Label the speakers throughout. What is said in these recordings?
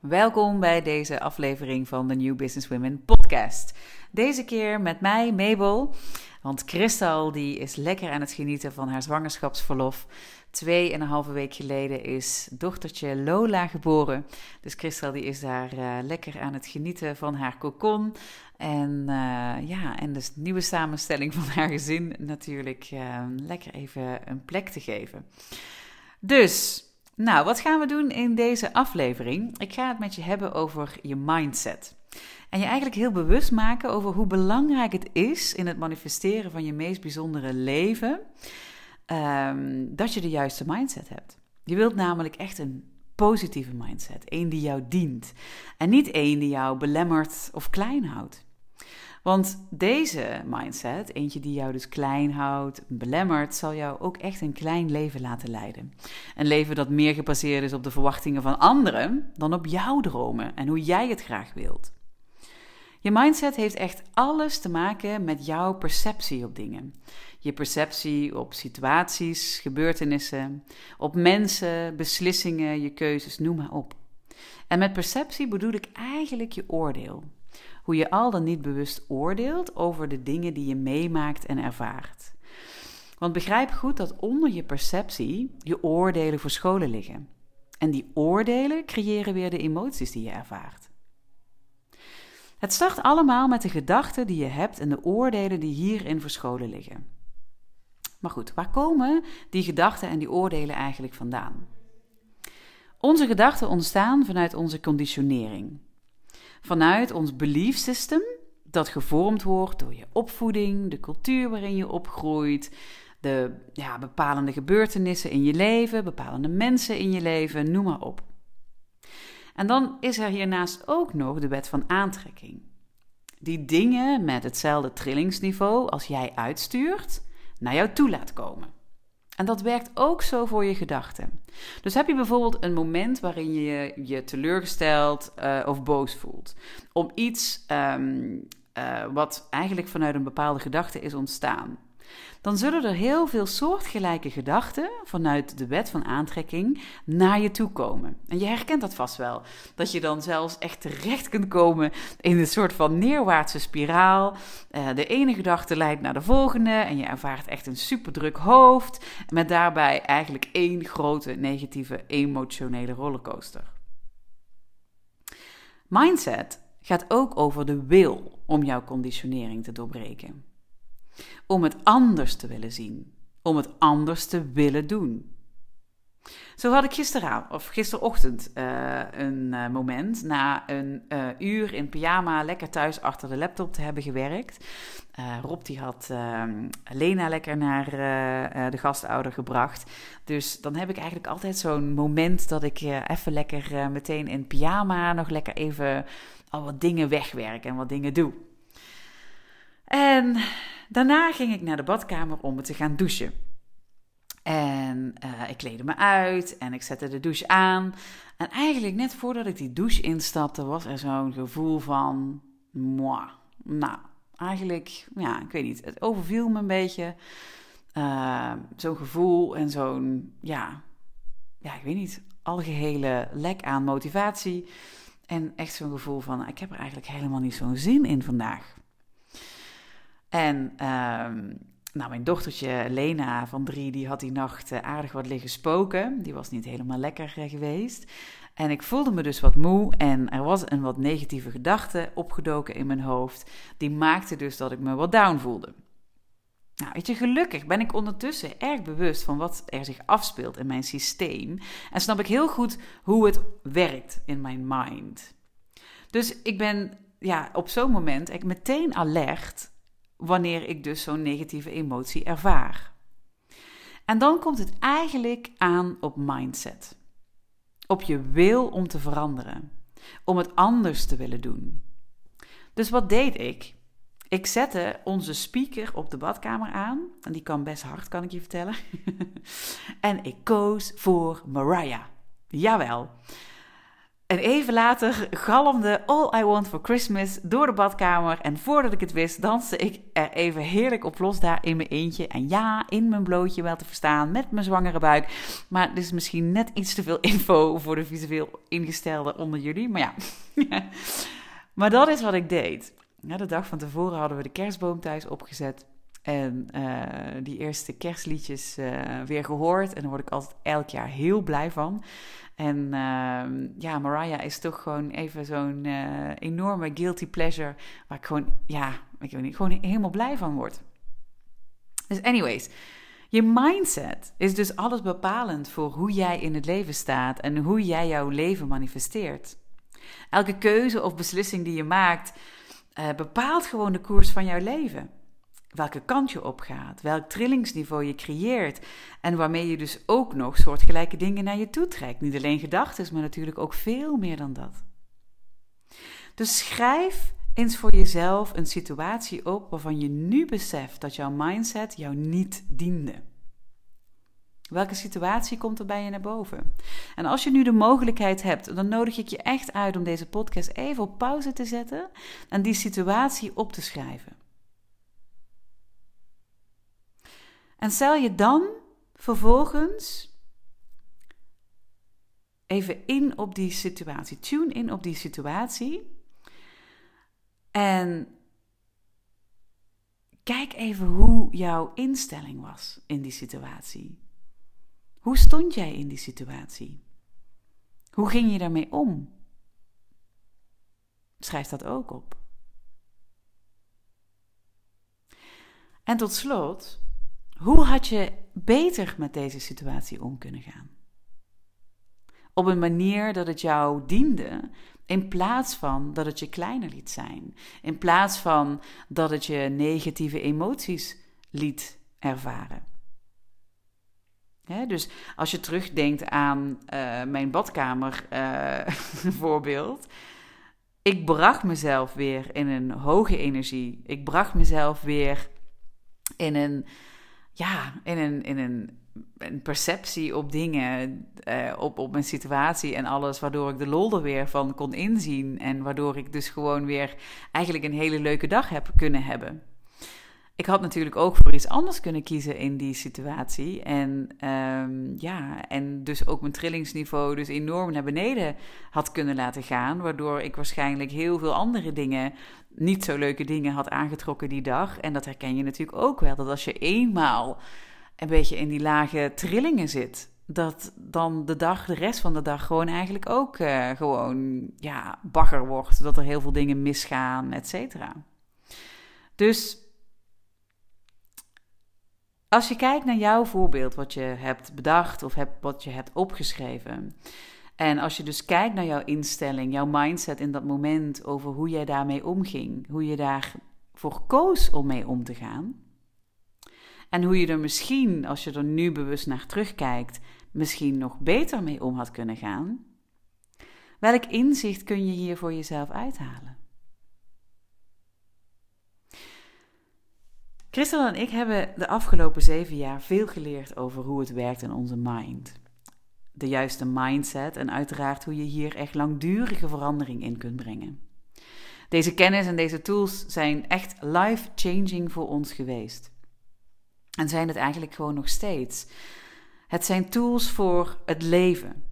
Speaker 1: Welkom bij deze aflevering van de New Business Women podcast. Deze keer met mij, Mabel. Want Christel die is lekker aan het genieten van haar zwangerschapsverlof. Twee en een halve week geleden is dochtertje Lola geboren. Dus Christel die is daar uh, lekker aan het genieten van haar cocon. En uh, ja, en dus de nieuwe samenstelling van haar gezin natuurlijk uh, lekker even een plek te geven. Dus nou, wat gaan we doen in deze aflevering? Ik ga het met je hebben over je mindset. En je eigenlijk heel bewust maken over hoe belangrijk het is in het manifesteren van je meest bijzondere leven. Um, dat je de juiste mindset hebt. Je wilt namelijk echt een positieve mindset. Een die jou dient. En niet één die jou belemmert of klein houdt. Want deze mindset, eentje die jou dus klein houdt, belemmert, zal jou ook echt een klein leven laten leiden. Een leven dat meer gebaseerd is op de verwachtingen van anderen dan op jouw dromen en hoe jij het graag wilt. Je mindset heeft echt alles te maken met jouw perceptie op dingen. Je perceptie op situaties, gebeurtenissen, op mensen, beslissingen, je keuzes, noem maar op. En met perceptie bedoel ik eigenlijk je oordeel hoe je al dan niet bewust oordeelt over de dingen die je meemaakt en ervaart. Want begrijp goed dat onder je perceptie je oordelen verscholen liggen. En die oordelen creëren weer de emoties die je ervaart. Het start allemaal met de gedachten die je hebt en de oordelen die hierin verscholen liggen. Maar goed, waar komen die gedachten en die oordelen eigenlijk vandaan? Onze gedachten ontstaan vanuit onze conditionering vanuit ons belief system, dat gevormd wordt door je opvoeding, de cultuur waarin je opgroeit, de ja, bepalende gebeurtenissen in je leven, bepalende mensen in je leven, noem maar op. En dan is er hiernaast ook nog de wet van aantrekking. Die dingen met hetzelfde trillingsniveau als jij uitstuurt, naar jou toe laat komen. En dat werkt ook zo voor je gedachten. Dus heb je bijvoorbeeld een moment waarin je je teleurgesteld uh, of boos voelt. Om iets um, uh, wat eigenlijk vanuit een bepaalde gedachte is ontstaan dan zullen er heel veel soortgelijke gedachten vanuit de wet van aantrekking naar je toe komen. En je herkent dat vast wel. Dat je dan zelfs echt terecht kunt komen in een soort van neerwaartse spiraal. Uh, de ene gedachte leidt naar de volgende en je ervaart echt een superdruk hoofd. Met daarbij eigenlijk één grote negatieve emotionele rollercoaster. Mindset gaat ook over de wil om jouw conditionering te doorbreken om het anders te willen zien, om het anders te willen doen. Zo had ik gisteravond, of gisterochtend uh, een uh, moment na een uh, uur in pyjama lekker thuis achter de laptop te hebben gewerkt. Rob die had ehm, Lena lekker naar de gastouder gebracht. Dus dan heb ik eigenlijk altijd zo'n moment dat ik even lekker meteen in pyjama nog lekker even al wat dingen wegwerk en wat dingen doe. En daarna ging ik naar de badkamer om me te gaan douchen. En uh, ik kleedde me uit en ik zette de douche aan. En eigenlijk net voordat ik die douche instapte, was er zo'n gevoel van... Moi. Nou, eigenlijk, ja, ik weet niet. Het overviel me een beetje. Uh, zo'n gevoel en zo'n, ja, ja, ik weet niet, algehele lek aan motivatie. En echt zo'n gevoel van, ik heb er eigenlijk helemaal niet zo'n zin in vandaag. En um, nou, mijn dochtertje Lena van drie, die had die nacht eh, aardig wat liggen spoken. Die was niet helemaal lekker eh, geweest. En ik voelde me dus wat moe en er was een wat negatieve gedachte opgedoken in mijn hoofd. Die maakte dus dat ik me wat down voelde. Nou, weet je, gelukkig ben ik ondertussen erg bewust van wat er zich afspeelt in mijn systeem. En snap ik heel goed hoe het werkt in mijn mind. Dus ik ben ja, op zo'n moment ik meteen alert wanneer ik dus zo'n negatieve emotie ervaar. En dan komt het eigenlijk aan op mindset. Op je wil om te veranderen. Om het anders te willen doen. Dus wat deed ik? Ik zette onze speaker op de badkamer aan. En die kan best hard, kan ik je vertellen. en ik koos voor Mariah. Jawel. En even later galmde All I Want for Christmas door de badkamer. En voordat ik het wist, danste ik er even heerlijk op los daar in mijn eentje. En ja, in mijn blootje wel te verstaan, met mijn zwangere buik. Maar dit is misschien net iets te veel info voor de visueel ingestelde onder jullie. Maar ja, maar dat is wat ik deed. de dag van tevoren hadden we de kerstboom thuis opgezet. En uh, die eerste kerstliedjes uh, weer gehoord. En daar word ik altijd elk jaar heel blij van. En uh, ja, Mariah is toch gewoon even zo'n uh, enorme guilty pleasure. Waar ik gewoon, ja, ik weet niet, gewoon helemaal blij van word. Dus, anyways. Je mindset is dus alles bepalend voor hoe jij in het leven staat en hoe jij jouw leven manifesteert. Elke keuze of beslissing die je maakt, bepaalt gewoon de koers van jouw leven welke kant je opgaat, welk trillingsniveau je creëert en waarmee je dus ook nog soortgelijke dingen naar je toe trekt. Niet alleen gedachten, maar natuurlijk ook veel meer dan dat. Dus schrijf eens voor jezelf een situatie op waarvan je nu beseft dat jouw mindset jou niet diende. Welke situatie komt er bij je naar boven? En als je nu de mogelijkheid hebt, dan nodig ik je echt uit om deze podcast even op pauze te zetten en die situatie op te schrijven. En stel je dan vervolgens even in op die situatie. Tune in op die situatie. En kijk even hoe jouw instelling was in die situatie. Hoe stond jij in die situatie? Hoe ging je daarmee om? Schrijf dat ook op. En tot slot, hoe had je beter met deze situatie om kunnen gaan? Op een manier dat het jou diende, in plaats van dat het je kleiner liet zijn. In plaats van dat het je negatieve emoties liet ervaren. dus als je terugdenkt aan uh, mijn badkamer uh, voorbeeld. Ik bracht mezelf weer in een hoge energie. Ik bracht mezelf weer in een ja, in een, in een, een perceptie op dingen, uh, op, op mijn situatie en alles, waardoor ik de lol er weer van kon inzien. En waardoor ik dus gewoon weer eigenlijk een hele leuke dag heb kunnen hebben. Ik had natuurlijk ook voor iets anders kunnen kiezen in die situatie. En um, ja, en dus ook mijn trillingsniveau dus enorm naar beneden had kunnen laten gaan. Waardoor ik waarschijnlijk heel veel andere dingen niet zo leuke dingen had aangetrokken die dag. En dat herken je natuurlijk ook wel. Dat als je eenmaal een beetje in die lage trillingen zit, dat dan de dag, de rest van de dag, gewoon eigenlijk ook uh, gewoon ja, bagger wordt. Dat er heel veel dingen misgaan, et cetera. Dus als je kijkt naar jouw voorbeeld, wat je hebt bedacht of wat je hebt opgeschreven. En als je dus kijkt naar jouw instelling, jouw mindset in dat moment over hoe jij daarmee omging, hoe je daarvoor koos om mee om te gaan. En hoe je er misschien, als je er nu bewust naar terugkijkt, misschien nog beter mee om had kunnen gaan. Welk inzicht kun je hier voor jezelf uithalen? Christel en ik hebben de afgelopen zeven jaar veel geleerd over hoe het werkt in onze mind de juiste mindset en uiteraard hoe je hier echt langdurige verandering in kunt brengen. Deze kennis en deze tools zijn echt life-changing voor ons geweest. En zijn het eigenlijk gewoon nog steeds. Het zijn tools voor het leven.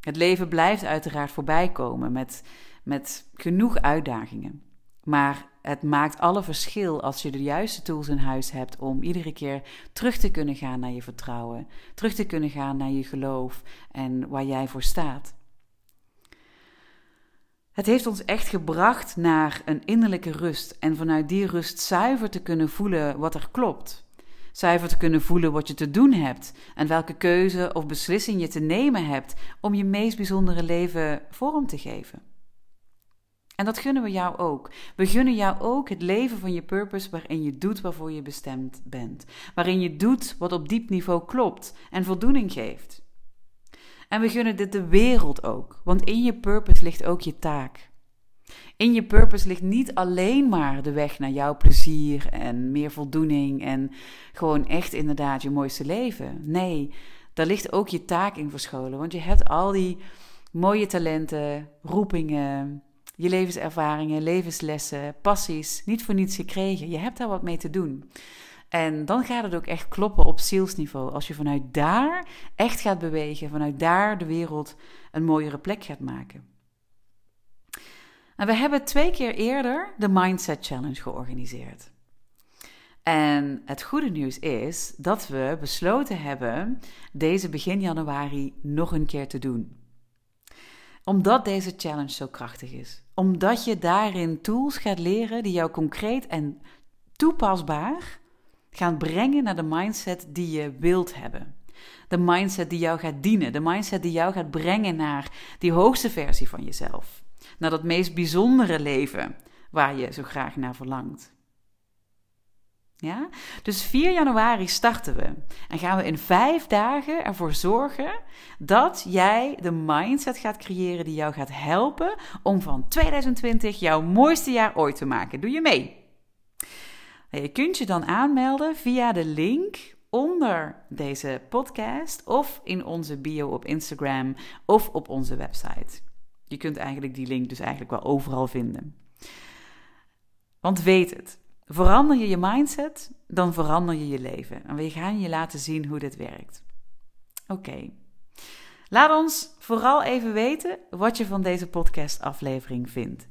Speaker 1: Het leven blijft uiteraard voorbij komen met, met genoeg uitdagingen. Maar het maakt alle verschil als je de juiste tools in huis hebt om iedere keer terug te kunnen gaan naar je vertrouwen, terug te kunnen gaan naar je geloof en waar jij voor staat. Het heeft ons echt gebracht naar een innerlijke rust en vanuit die rust zuiver te kunnen voelen wat er klopt. Zuiver te kunnen voelen wat je te doen hebt en welke keuze of beslissing je te nemen hebt om je meest bijzondere leven vorm te geven. En dat gunnen we jou ook. We gunnen jou ook het leven van je purpose waarin je doet waarvoor je bestemd bent. Waarin je doet wat op diep niveau klopt en voldoening geeft. En we gunnen dit de wereld ook, want in je purpose ligt ook je taak. In je purpose ligt niet alleen maar de weg naar jouw plezier en meer voldoening en gewoon echt inderdaad je mooiste leven. Nee, daar ligt ook je taak in verscholen, want je hebt al die mooie talenten, roepingen, je levenservaringen, levenslessen, passies, niet voor niets gekregen. Je hebt daar wat mee te doen. En dan gaat het ook echt kloppen op zielsniveau. Als je vanuit daar echt gaat bewegen, vanuit daar de wereld een mooiere plek gaat maken. En we hebben twee keer eerder de Mindset Challenge georganiseerd. En het goede nieuws is dat we besloten hebben deze begin januari nog een keer te doen. Omdat deze challenge zo krachtig is. Omdat je daarin tools gaat leren die jou concreet en toepasbaar gaan brengen naar de mindset die je wilt hebben. De mindset die jou gaat dienen. De mindset die jou gaat brengen naar die hoogste versie van jezelf. Naar dat meest bijzondere leven waar je zo graag naar verlangt. Ja? Dus 4 januari starten we en gaan we in vijf dagen ervoor zorgen dat jij de mindset gaat creëren die jou gaat helpen om van 2020 jouw mooiste jaar ooit te maken. Doe je mee? Je kunt je dan aanmelden via de link onder deze podcast of in onze bio op Instagram of op onze website. Je kunt eigenlijk die link dus eigenlijk wel overal vinden. Want weet het, verander je je mindset, dan verander je je leven. En we gaan je laten zien hoe dit werkt. Oké. Laat ons vooral even weten wat je van deze podcast-aflevering vindt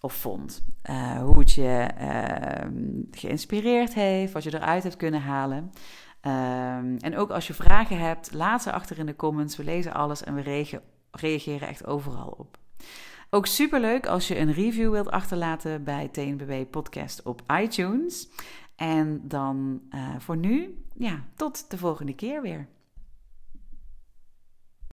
Speaker 1: of vond. Uh, hoe het je uh, geïnspireerd heeft, wat je eruit hebt kunnen halen. Uh, en ook als je vragen hebt, laat ze achter in de comments. We lezen alles en we reageren echt overal op. Ook superleuk als je een review wilt achterlaten bij TNBW Podcast op iTunes. En dan uh, voor nu, ja, tot de volgende keer weer.